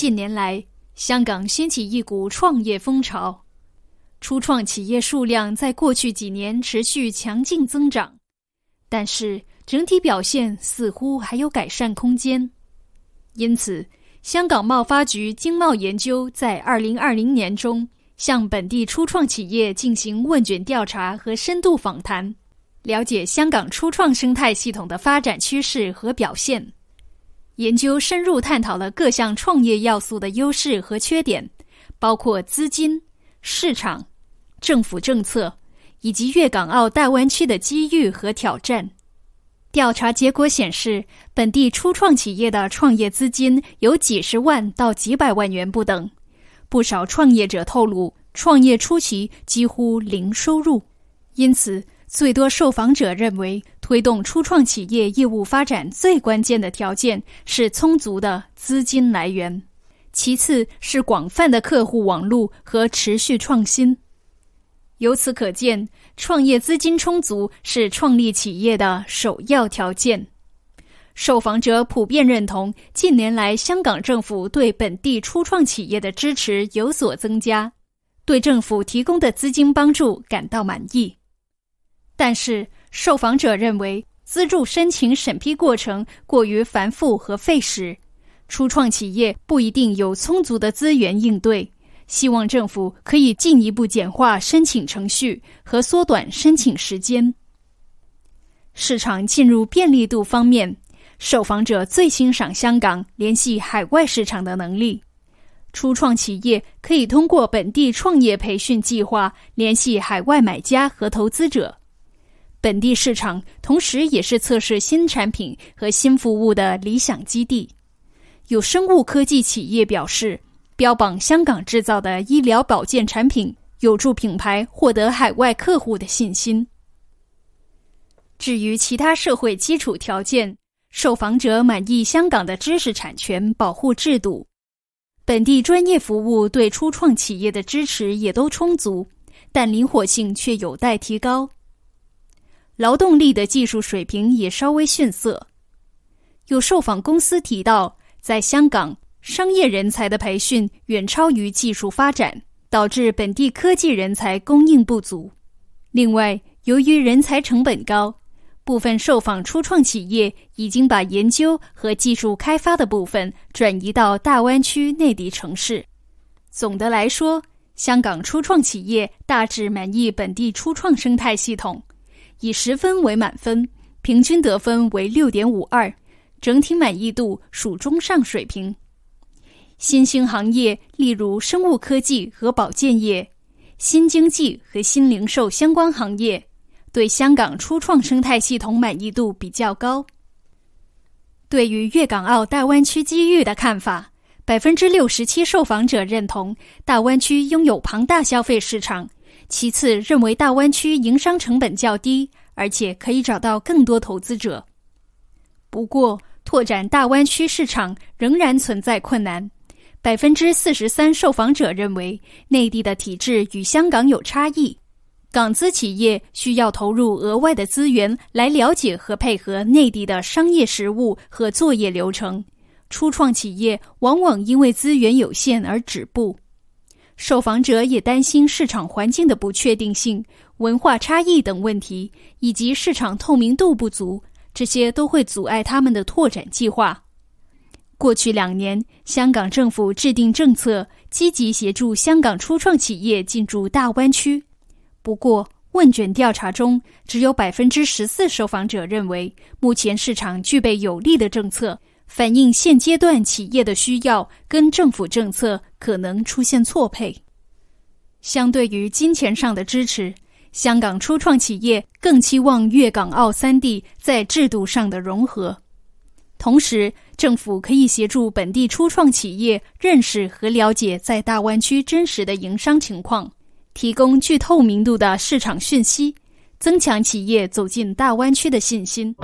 近年来，香港掀起一股创业风潮，初创企业数量在过去几年持续强劲增长，但是整体表现似乎还有改善空间。因此，香港贸发局经贸研究在二零二零年中向本地初创企业进行问卷调查和深度访谈，了解香港初创生态系统的发展趋势和表现。研究深入探讨了各项创业要素的优势和缺点，包括资金、市场、政府政策以及粤港澳大湾区的机遇和挑战。调查结果显示，本地初创企业的创业资金有几十万到几百万元不等。不少创业者透露，创业初期几乎零收入，因此。最多受访者认为，推动初创企业业务发展最关键的条件是充足的资金来源，其次是广泛的客户网络和持续创新。由此可见，创业资金充足是创立企业的首要条件。受访者普遍认同，近年来香港政府对本地初创企业的支持有所增加，对政府提供的资金帮助感到满意。但是，受访者认为资助申请审批过程过于繁复和费时，初创企业不一定有充足的资源应对。希望政府可以进一步简化申请程序和缩短申请时间。市场进入便利度方面，受访者最欣赏香港联系海外市场的能力。初创企业可以通过本地创业培训计划联系海外买家和投资者。本地市场同时也是测试新产品和新服务的理想基地。有生物科技企业表示，标榜香港制造的医疗保健产品有助品牌获得海外客户的信心。至于其他社会基础条件，受访者满意香港的知识产权保护制度，本地专业服务对初创企业的支持也都充足，但灵活性却有待提高。劳动力的技术水平也稍微逊色。有受访公司提到，在香港，商业人才的培训远超于技术发展，导致本地科技人才供应不足。另外，由于人才成本高，部分受访初创企业已经把研究和技术开发的部分转移到大湾区内地城市。总的来说，香港初创企业大致满意本地初创生态系统。以十分为满分，平均得分为六点五二，整体满意度属中上水平。新兴行业，例如生物科技和保健业、新经济和新零售相关行业，对香港初创生态系统满意度比较高。对于粤港澳大湾区机遇的看法，百分之六十七受访者认同大湾区拥有庞大消费市场。其次，认为大湾区营商成本较低，而且可以找到更多投资者。不过，拓展大湾区市场仍然存在困难。百分之四十三受访者认为，内地的体制与香港有差异，港资企业需要投入额外的资源来了解和配合内地的商业实务和作业流程。初创企业往往因为资源有限而止步。受访者也担心市场环境的不确定性、文化差异等问题，以及市场透明度不足，这些都会阻碍他们的拓展计划。过去两年，香港政府制定政策，积极协助香港初创企业进驻大湾区。不过，问卷调查中只有百分之十四受访者认为目前市场具备有利的政策。反映现阶段企业的需要跟政府政策可能出现错配。相对于金钱上的支持，香港初创企业更期望粤港澳三地在制度上的融合。同时，政府可以协助本地初创企业认识和了解在大湾区真实的营商情况，提供具透明度的市场讯息，增强企业走进大湾区的信心。